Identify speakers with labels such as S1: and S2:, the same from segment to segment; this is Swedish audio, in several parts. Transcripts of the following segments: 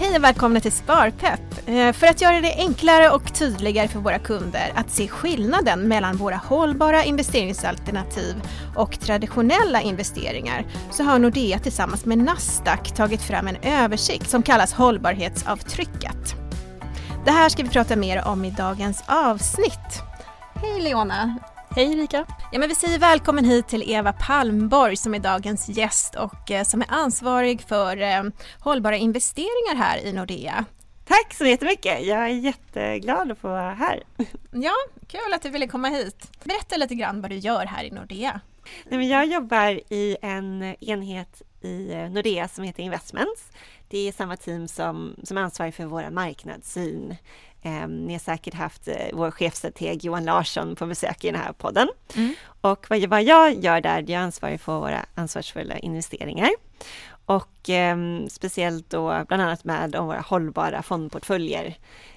S1: Hej och välkomna till Sparpepp! Eh, för att göra det enklare och tydligare för våra kunder att se skillnaden mellan våra hållbara investeringsalternativ och traditionella investeringar så har Nordea tillsammans med Nasdaq tagit fram en översikt som kallas hållbarhetsavtrycket. Det här ska vi prata mer om i dagens avsnitt. Hej Leona!
S2: Hej Erika!
S1: Ja, men vi säger välkommen hit till Eva Palmborg som är dagens gäst och eh, som är ansvarig för eh, hållbara investeringar här i Nordea.
S3: Tack så jättemycket! Jag är jätteglad att få vara här.
S1: Ja, kul att du ville komma hit. Berätta lite grann vad du gör här i Nordea.
S3: Nej, men jag jobbar i en enhet i eh, Nordea som heter Investments. Det är samma team som, som ansvarar för våra marknadssyn. Eh, ni har säkert haft eh, vår chefstrateg Johan Larsson på besök i den här podden.
S1: Mm.
S3: Och vad, vad jag gör där, jag är ansvarig för våra ansvarsfulla investeringar. Och eh, speciellt då bland annat med om våra hållbara fondportföljer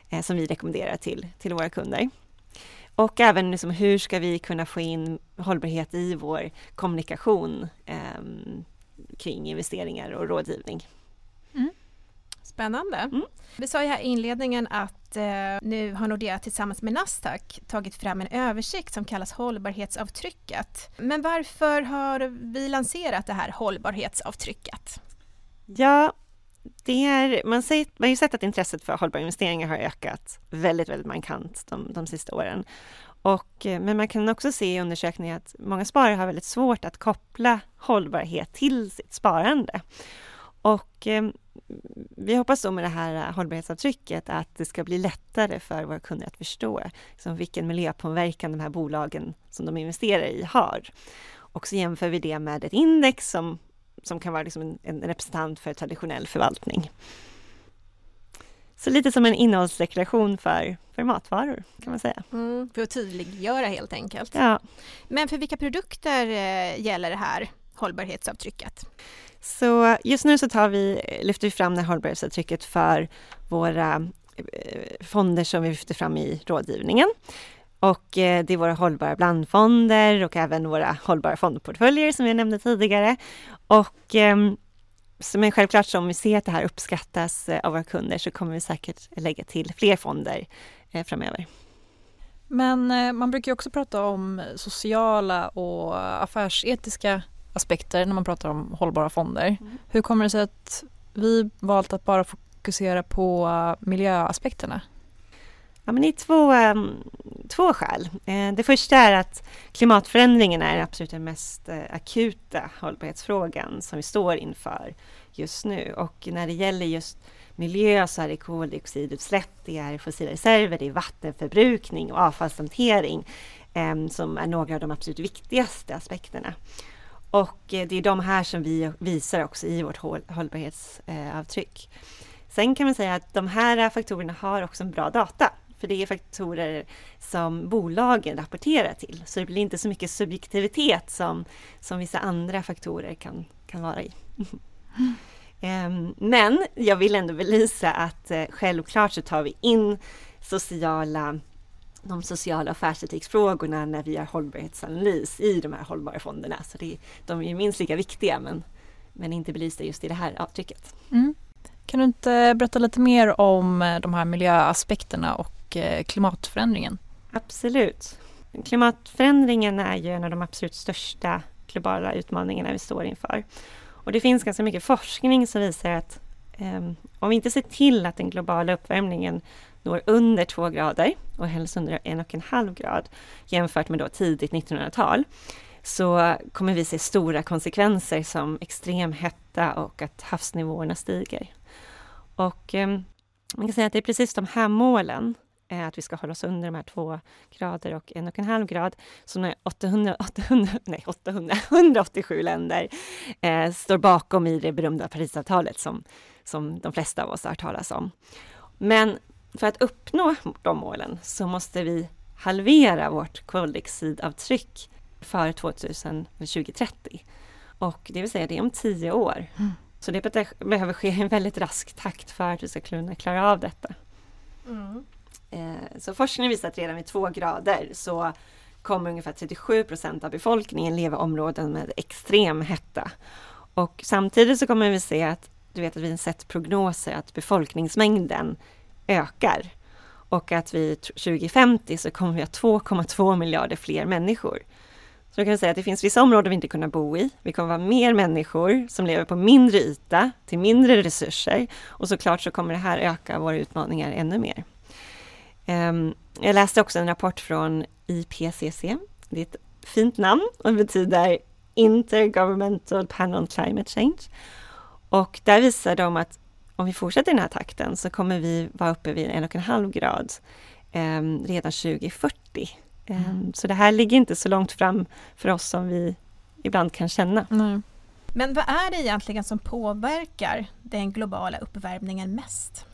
S3: eh, som vi rekommenderar till, till våra kunder. Och även liksom, hur ska vi kunna få in hållbarhet i vår kommunikation eh, kring investeringar och rådgivning.
S1: Spännande.
S3: Mm.
S1: Vi sa ju här i inledningen att eh, nu har Nordea tillsammans med Nasdaq tagit fram en översikt som kallas hållbarhetsavtrycket. Men varför har vi lanserat det här hållbarhetsavtrycket?
S3: Ja, det är, man, säger, man har ju sett att intresset för hållbara investeringar har ökat väldigt, väldigt markant de, de sista åren. Och, eh, men man kan också se i undersökningar att många sparare har väldigt svårt att koppla hållbarhet till sitt sparande. Och eh, vi hoppas då med det här hållbarhetsavtrycket att det ska bli lättare för våra kunder att förstå liksom, vilken miljöpåverkan de här bolagen som de investerar i har. Och så jämför vi det med ett index som, som kan vara liksom en, en representant för traditionell förvaltning. Så lite som en innehållsdeklaration för, för matvaror kan man säga.
S1: Mm, för att tydliggöra helt enkelt.
S3: Ja.
S1: Men för vilka produkter eh, gäller det här hållbarhetsavtrycket?
S3: Så just nu så tar vi, lyfter vi fram det hållbarhetsavtrycket för våra eh, fonder som vi lyfter fram i rådgivningen. Och eh, det är våra hållbara blandfonder och även våra hållbara fondportföljer som jag nämnde tidigare. Och eh, men självklart så om vi ser att det här uppskattas av våra kunder så kommer vi säkert lägga till fler fonder framöver.
S2: Men man brukar ju också prata om sociala och affärsetiska aspekter när man pratar om hållbara fonder.
S3: Mm.
S2: Hur kommer det sig att vi valt att bara fokusera på eh, miljöaspekterna?
S3: Ja, men det är två, eh, två skäl. Eh, Det första är att klimatförändringen är absolut den mest eh, akuta hållbarhetsfrågan som vi står inför just nu. Och när det gäller just miljö så är det koldioxidutsläpp, det är fossila reserver, det är vattenförbrukning och avfallshantering eh, som är några av de absolut viktigaste aspekterna. Och eh, det är de här som vi visar också i vårt hållbarhetsavtryck. Sen kan man säga att de här faktorerna har också en bra data. För det är faktorer som bolagen rapporterar till. Så det blir inte så mycket subjektivitet som, som vissa andra faktorer kan, kan vara i. Ehm, men jag vill ändå belysa att eh, självklart så tar vi in sociala de sociala affärsetiksfrågorna när vi gör hållbarhetsanalys i de här hållbara fonderna. Så det, de är minst lika viktiga men, men inte belysta just i det här avtrycket.
S2: Mm. Kan du inte berätta lite mer om eh, de här miljöaspekterna och eh, klimatförändringen?
S3: Absolut. Klimatförändringen är ju en av de absolut största globala utmaningarna vi står inför. Och det finns ganska mycket forskning som visar att eh, om vi inte ser till att den globala uppvärmningen når under två grader och helst under en och en halv grad jämfört med då tidigt 1900-tal så kommer vi se stora konsekvenser som extrem hetta och att havsnivåerna stiger. Och eh, man kan säga att det är precis de här målen eh, att vi ska hålla oss under de här två grader och en och en halv grad som 800, 800, nej 800, 187 länder eh, står bakom i det berömda Parisavtalet som, som de flesta av oss har hört talas om. Men för att uppnå de målen så måste vi halvera vårt koldioxidavtryck för 2030. Och det vill säga det är om tio år.
S2: Mm.
S3: Så det behöver ske i en väldigt rask takt för att vi ska kunna klara av detta. Eh, Så forskningen visar att redan vid två grader så kommer ungefär 37 procent av befolkningen leva i områden med extrem hetta. Och samtidigt så kommer vi se att du vet att vi har sett prognoser att befolkningsmängden ökar och att vi 2050 så kommer vi ha 2,2 miljarder fler människor. Så då kan vi säga att det finns vissa områden vi inte kommer bo i. Vi kommer vara mer människor som lever på mindre yta till mindre resurser och såklart så kommer det här öka våra utmaningar ännu mer. Ehm, jag läste också en rapport från IPCC. Det är ett fint namn och betyder Intergovernmental Panel on Climate Change. Och där visar de att om vi fortsätter i den här takten så kommer vi vara uppe vid en och en halv grad eh, redan 2040. Eh, mm. Så det här ligger inte så långt fram för oss som vi ibland kan känna.
S1: Nej. Men vad är det egentligen som påverkar den globala uppvärmningen mest?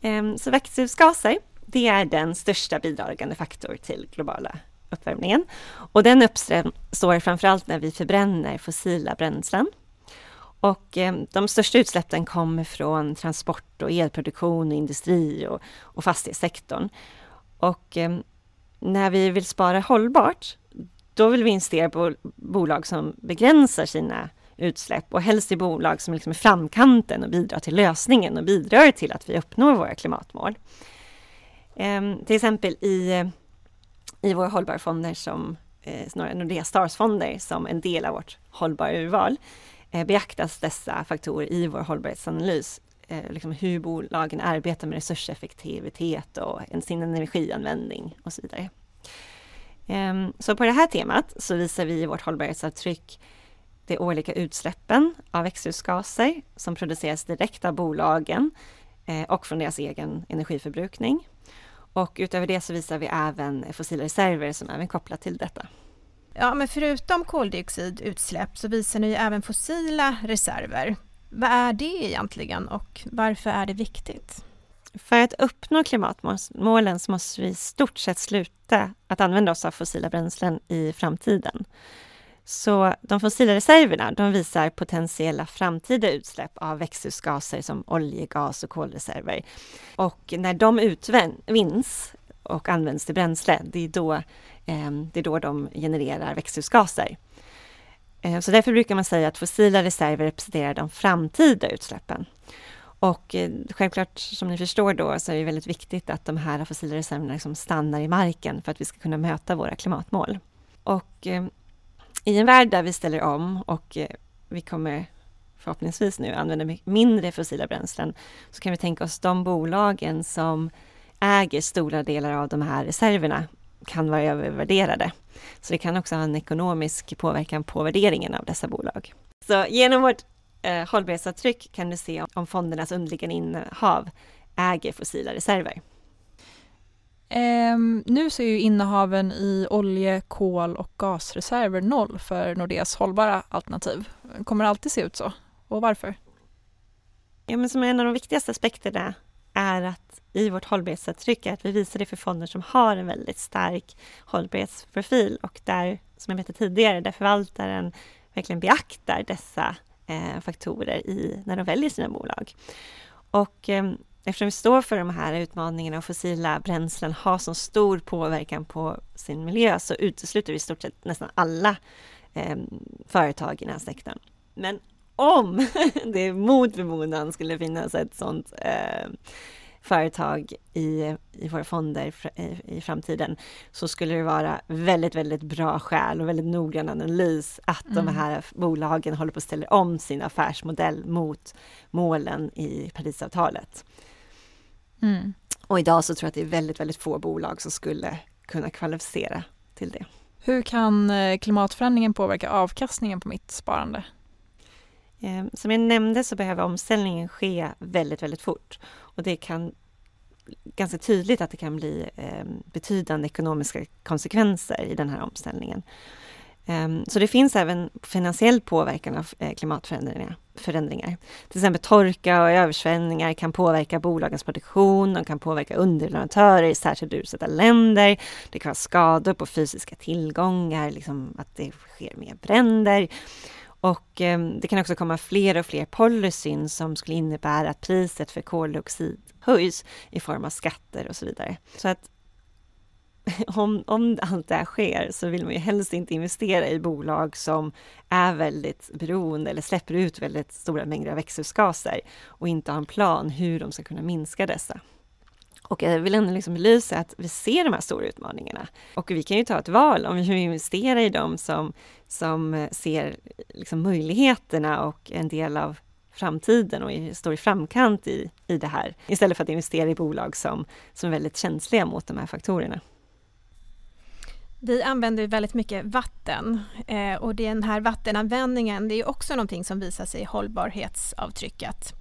S3: Eh, så växthusgaser, det är den största bidragande faktor till globala uppvärmningen. Och den uppstår framförallt när vi förbränner fossila bränslen. Och eh, de största utsläppen kommer från transport och elproduktion, och industri och, och fastighetssektorn. Och eh, när vi vill spara hållbart, då vill vi investera på bolag som begränsar sina utsläpp och helst i bolag som liksom är framkanten och bidrar till lösningen och bidrar till att vi uppnår våra klimatmål. Eh, till exempel i, i våra hållbarfonder som eh, snarare Nordea Stars-fonder som en del av vårt hållbara urval Eh, beaktas dessa faktorer i vår hållbarhetsanalys. Eh, liksom hur bolagen arbetar med resurseffektivitet och sin energianvändning och så vidare. Ehm, så på det här temat så visar vi i vårt hållbarhetsavtryck de årliga utsläppen av växthusgaser som produceras direkt av bolagen eh, och från deras egen energiförbrukning. Och utöver det så visar vi även fossila reserver som även kopplat till detta.
S1: Ja, men förutom koldioxidutsläpp så visar ni ju även fossila reserver. Vad är det egentligen och varför är det viktigt?
S3: För att uppnå klimatmålen så måste vi i stort sett sluta att använda oss av fossila bränslen i framtiden. Så de fossila reserverna de visar potentiella framtida utsläpp av växthusgaser som oljegas och kolreserver. Och när de utvinns och används till bränsle, det är då Ehm, det är då de genererar växthusgaser. Ehm, så därför brukar man säga att fossila reserver representerar de framtida utsläppen. Och eh, självklart, som ni förstår då, så är det väldigt viktigt att de här fossila reserverna liksom stannar i marken för att vi ska kunna möta våra klimatmål. Och ehm, i en värld där vi ställer om och eh, vi kommer förhoppningsvis nu använda mindre fossila bränslen, så kan vi tänka oss de bolagen som äger stora delar av de här reserverna kan vara övervärderade. Så det kan också ha en ekonomisk påverkan på värderingen av dessa bolag. Så genom vårt eh, hållbarhetsavtryck kan du se om fondernas underliggande innehav äger fossila reserver.
S2: Um, nu så är ju innehaven i olje, kol och gasreserver noll för Nordeas hållbara alternativ. Kommer det alltid se ut så? Och varför?
S3: Ja, men som en av de viktigaste aspekterna är att i vårt hållbarhetsavtryck är att vi visar det för fonder som har en väldigt stark hållbarhetsprofil och där, som jag berättade tidigare, där förvaltaren verkligen beaktar dessa eh, faktorer i, när de väljer sina bolag. Och eh, eftersom vi står för de här utmaningarna och fossila bränslen har så stor påverkan på sin miljö så utesluter vi i stort sett nästan alla eh, företag i den här sektorn. Men om det mot förmodan skulle finnas ett sådant eh, företag i, i våra fonder i, i framtiden så skulle det vara väldigt, väldigt bra skäl och väldigt noggrann analys att mm. de här bolagen håller på att ställa om sin affärsmodell mot målen i Parisavtalet. Mm. Och idag så tror jag att det är väldigt, väldigt få bolag som skulle kunna kvalificera till det.
S2: Hur kan eh, klimatförändringen påverka avkastningen på mitt sparande?
S3: Ehm, som jag nämnde så behöver omställningen ske väldigt, väldigt fort och det kan ganska tydligt att det kan bli ehm, betydande ekonomiska konsekvenser i den här omställningen. Ehm, så det finns även finansiell påverkan av eh, klimatförändringar. Förändringar. Till exempel torka och översvämningar kan påverka bolagens produktion, de kan påverka underleverantörer i särskilt utsatta länder. Det kan vara skador på fysiska tillgångar, liksom att det sker mer bränder. Och eh, det kan också komma fler och fler policyn som skulle innebära att priset för koldioxid höjs i form av skatter och så vidare. Så att om, om allt det här sker så vill man ju helst inte investera i bolag som är väldigt beroende eller släpper ut väldigt stora mängder av växthusgaser och inte har en plan hur de ska kunna minska dessa. Och jag vill ändå liksom belysa att vi ser de här stora utmaningarna. Och vi kan ju ta ett val om vi vill investera i dem som, som eh, ser liksom möjligheterna och en del av framtiden och står i framkant i, i det här. Istället för att investera i bolag som, som är väldigt känsliga mot de här faktorerna.
S1: Vi använder väldigt mycket vatten eh, och den här vattenanvändningen det är också någonting som visar sig i hållbarhetsavtrycket.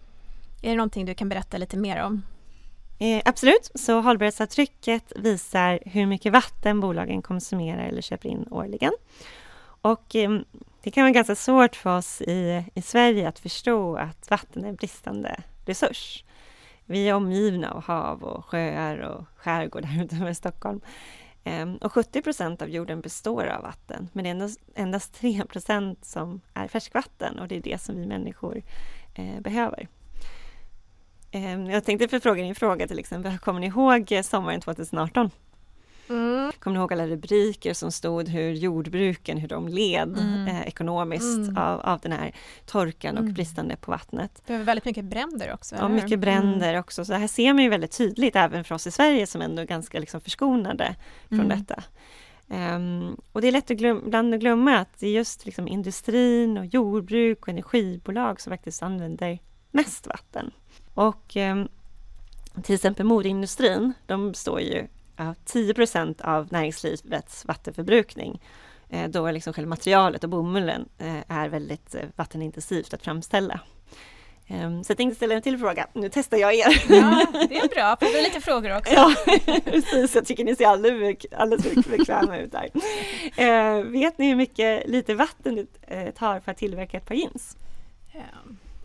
S1: Är det någonting du kan berätta lite mer om?
S3: Eh, absolut, så hållbarhetsavtrycket visar hur mycket vatten bolagen konsumerar eller köper in årligen. Och eh, det kan vara ganska svårt för oss i, i Sverige att förstå att vatten är en bristande resurs. Vi är omgivna av hav och sjöar och skärgårdar utanför Stockholm. Eh, och 70 procent av jorden består av vatten, men det är endast, endast 3 procent som är färskvatten och det är det som vi människor eh, behöver. Ehm, jag tänkte förfråga din fråga till exempel, kommer ni ihåg sommaren 2018? Mm. Kommer ni ihåg alla rubriker som stod hur jordbruken, hur de led mm. eh, ekonomiskt mm. Av, av den här torkan och mm. bristande på vattnet.
S1: Det var väldigt mycket bränder också.
S3: Ja, mycket bränder mm. också. Så här ser man ju väldigt tydligt även för oss i Sverige som ändå är ganska liksom förskonade från mm. detta. Um, och det är lätt att glöm, ibland att glömma att det är just liksom industrin och jordbruk och energibolag som faktiskt använder mest vatten. Och eh, till exempel modeindustrin, de står ju av 10% av näringslivets vattenförbrukning. Eh, då liksom själva materialet och bomullen eh, är väldigt eh, vattenintensivt att framställa. Ehm, så jag tänkte ställa en till fråga. Nu testar jag er.
S1: Ja, det är bra. Får vi lite frågor också?
S3: Ja, precis. Jag tycker ni ser alldeles, alldeles bekväma ut där. Eh, vet ni hur mycket liter vatten det tar för att tillverka ett par jeans?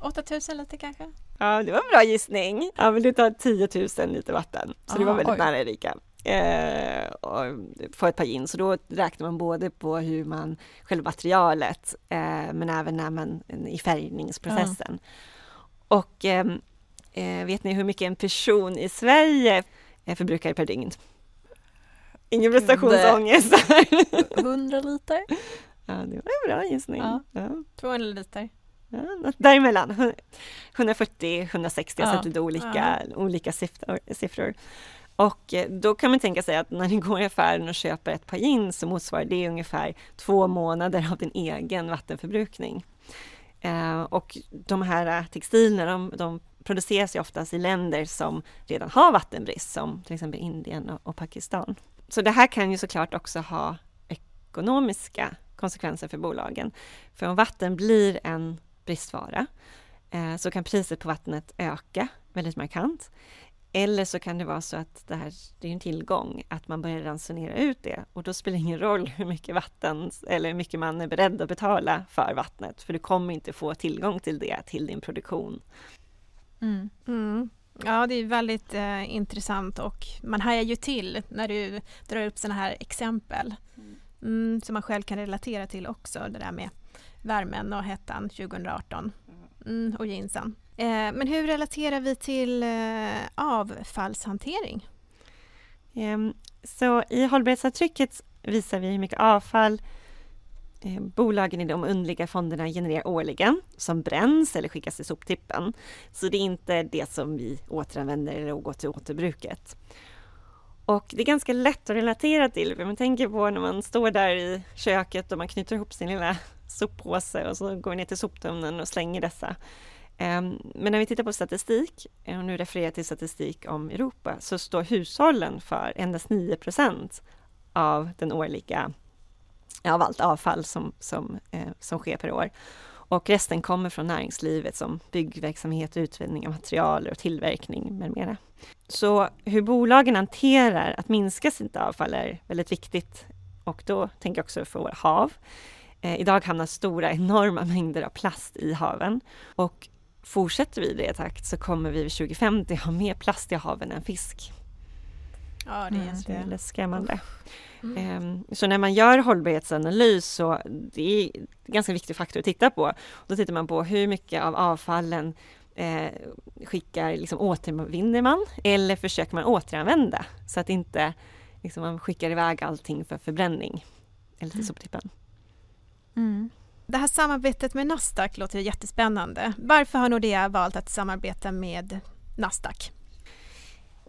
S1: 8000 liter kanske?
S3: Ja, det var en bra gissning. Ja, men det tar 10 000 liter vatten, så Aha, det var väldigt oj. nära Erika. Eh, få ett par jeans, så då räknar man både på hur man, själva materialet, eh, men även när man, i färgningsprocessen. Mm. Och ehm, eh, vet ni hur mycket en person i Sverige eh, förbrukar per dygn? Ingen prestationsångest.
S2: 100 liter?
S3: Ja, det var en bra gissning. Ja.
S1: Ja. 200 liter.
S3: Ja, däremellan, 140-160, jag har lite olika, ja. olika siffror. Och eh, då kan man tänka sig att när ni går i affären och köper ett par jeans så motsvarar det ungefär två månader av din egen vattenförbrukning. Eh, och de här textilerna, de, de produceras ju oftast i länder som redan har vattenbrist, som till exempel Indien och, och Pakistan. Så det här kan ju såklart också ha ekonomiska konsekvenser för bolagen. För om vatten blir en bristvara eh, så kan priset på vattnet öka väldigt markant. Eller så kan det vara så att det här det är en tillgång, att man börjar ransonera ut det och då spelar det ingen roll hur mycket vatten eller hur mycket man är beredd att betala för vattnet, för du kommer inte få tillgång till det till din produktion.
S1: Mm. Mm. Ja, det är väldigt eh, intressant och man hajar ju till när du drar upp sådana här exempel mm. mm som man själv kan relatera till också, det där med värmen och hettan 2018 mm, och jeansen. Eh, men hur relaterar vi till eh, avfallshantering?
S3: Um, så i hållbarhetsavtrycket visar vi hur mycket avfall eh, bolagen i de underliga fonderna genererar årligen som bränns eller skickas till soptippen. Så det är inte det som vi återanvänder eller går till återbruket. Och det är ganska lätt att relatera till, för man tänker på när man står där i köket och man knyter ihop sin lilla soppåse och så går vi ner till soptunnan och slänger dessa. Ehm, men när vi tittar på statistik, och nu refererar jag till statistik om Europa, så står hushållen för endast 9% av den årliga, av allt avfall som, som, eh, som sker per år. Och resten kommer från näringslivet som byggverksamhet, utvinning av material och tillverkning med mera. Så hur bolagen hanterar att minska sitt avfall är väldigt viktigt och då tänker jag också för våra hav. Eh, idag hamnar stora, enorma mängder av plast i haven och fortsätter vi i det takt så kommer vi vid 2050 ha mer plast i haven än fisk.
S1: Ja, det är, mm,
S3: det är skrämmande. Mm. Så när man gör hållbarhetsanalys så det är en ganska viktig faktor att titta på. Då tittar man på hur mycket av avfallen eh, skickar, liksom återvinner man eller försöker man återanvända så att inte liksom man skickar iväg allting för förbränning. Eller till
S1: Mm.
S3: soptippen.
S2: Mm.
S1: Det här samarbetet med Nasdaq låter jättespännande. Varför har Nordea valt att samarbeta med Nasdaq?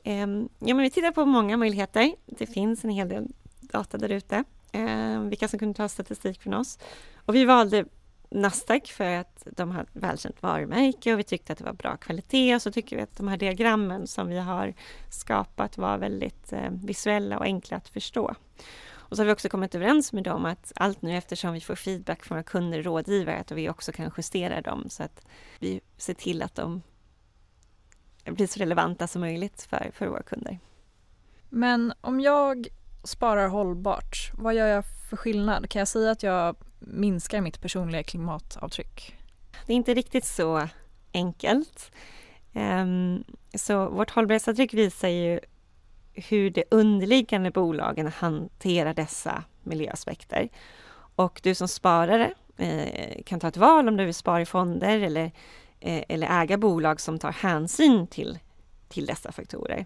S3: Ehm, ja, men vi tittar på många möjligheter. Det finns en hel del data där ute. Ehm, vilka som kunde ta statistik från oss. Och vi valde Nasdaq för att de har ett välkänt varumärke och vi tyckte att det var bra kvalitet och så tycker vi att de här diagrammen som vi har skapat var väldigt eh, visuella och enkla att förstå. Och så har vi också kommit överens med dem att allt nu eftersom vi får feedback från våra kunder och rådgivare att vi också kan justera dem så att vi ser till att de blir så relevanta som möjligt för, för våra kunder.
S2: Men om jag sparar hållbart, vad gör jag för skillnad? Kan jag säga att jag minskar mitt personliga klimatavtryck?
S3: Det är inte riktigt så enkelt. Ehm, Så vårt hållbarhetsavtryck visar ju hur de underliggande bolagen hanterar dessa miljöaspekter. Och du som sparare eh, kan ta ett val om du vill spara i fonder eller, eh, eller äga bolag som tar hänsyn till, till dessa faktorer.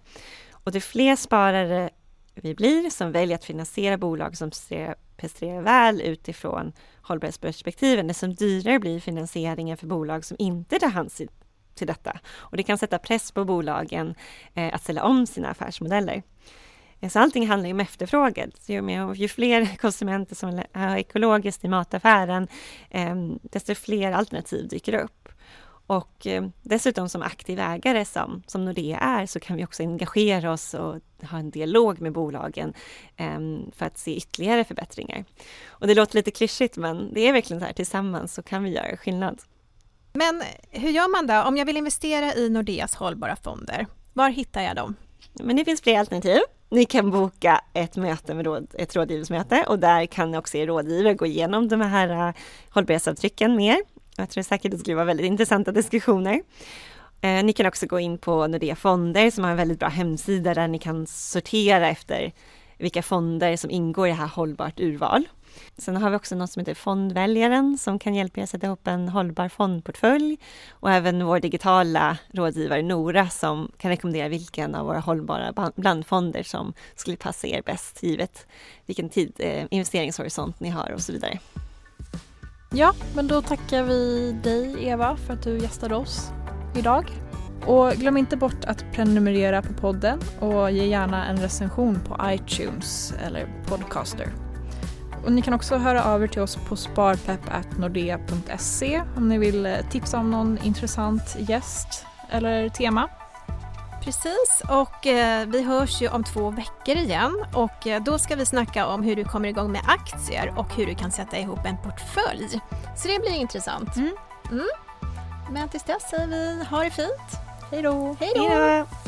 S3: Och det fler sparare vi blir som väljer att finansiera bolag som presterar- presterar väl utifrån hållbarhetsperspektiven, desto dyrare blir finansieringen för bolag som inte tar hänsyn till detta. Och det kan sätta press på bolagen eh, att ställa om sina affärsmodeller. Eh, så allting handlar ju om efterfrågan. Ju, ju fler konsumenter som har ekologiskt i mataffären, eh, desto fler alternativ dyker upp. Och eh, dessutom som aktiv ägare som, som Nordea är så kan vi också engagera oss och ha en dialog med bolagen eh, för att se ytterligare förbättringar. Och det låter lite klyschigt men det är verkligen så här tillsammans så kan vi göra skillnad.
S1: Men hur gör man då om jag vill investera i Nordeas hållbara fonder? Var hittar jag dem?
S3: Men det finns flera alternativ. Ni kan boka ett möte med råd, ett rådgivningsmöte och där kan också er rådgivare gå igenom de här äh, hållbarhetsavtrycken mer. Jag tror säkert det skulle vara väldigt intressanta diskussioner. Eh, ni kan också gå in på Nordea Fonder som har en väldigt bra hemsida där ni kan sortera efter vilka fonder som ingår i det här hållbart urval. Sen har vi också något som heter Fondväljaren som kan hjälpa er att sätta ihop en hållbar fondportfölj och även vår digitala rådgivare Nora som kan rekommendera vilken av våra hållbara blandfonder som skulle passa er bäst givet vilken tid, eh, investeringshorisont ni har och så vidare.
S2: Ja, men då tackar vi dig Eva för att du gästade oss idag. Och glöm inte bort att prenumerera på podden och ge gärna en recension på iTunes eller Podcaster. Och ni kan också höra av er till oss på sparpepp.nordea.se om ni vill eh, tipsa om någon intressant gäst eller tema.
S1: Precis, och eh, vi hörs ju om två veckor igen och eh, då ska vi snacka om hur du kommer igång med aktier och hur du kan sätta ihop en portfölj. Så det blir intressant.
S2: Mm.
S1: Mm. Men tills dess säger vi ha det fint.
S2: Hej då!
S1: Hej då!
S3: Hej då!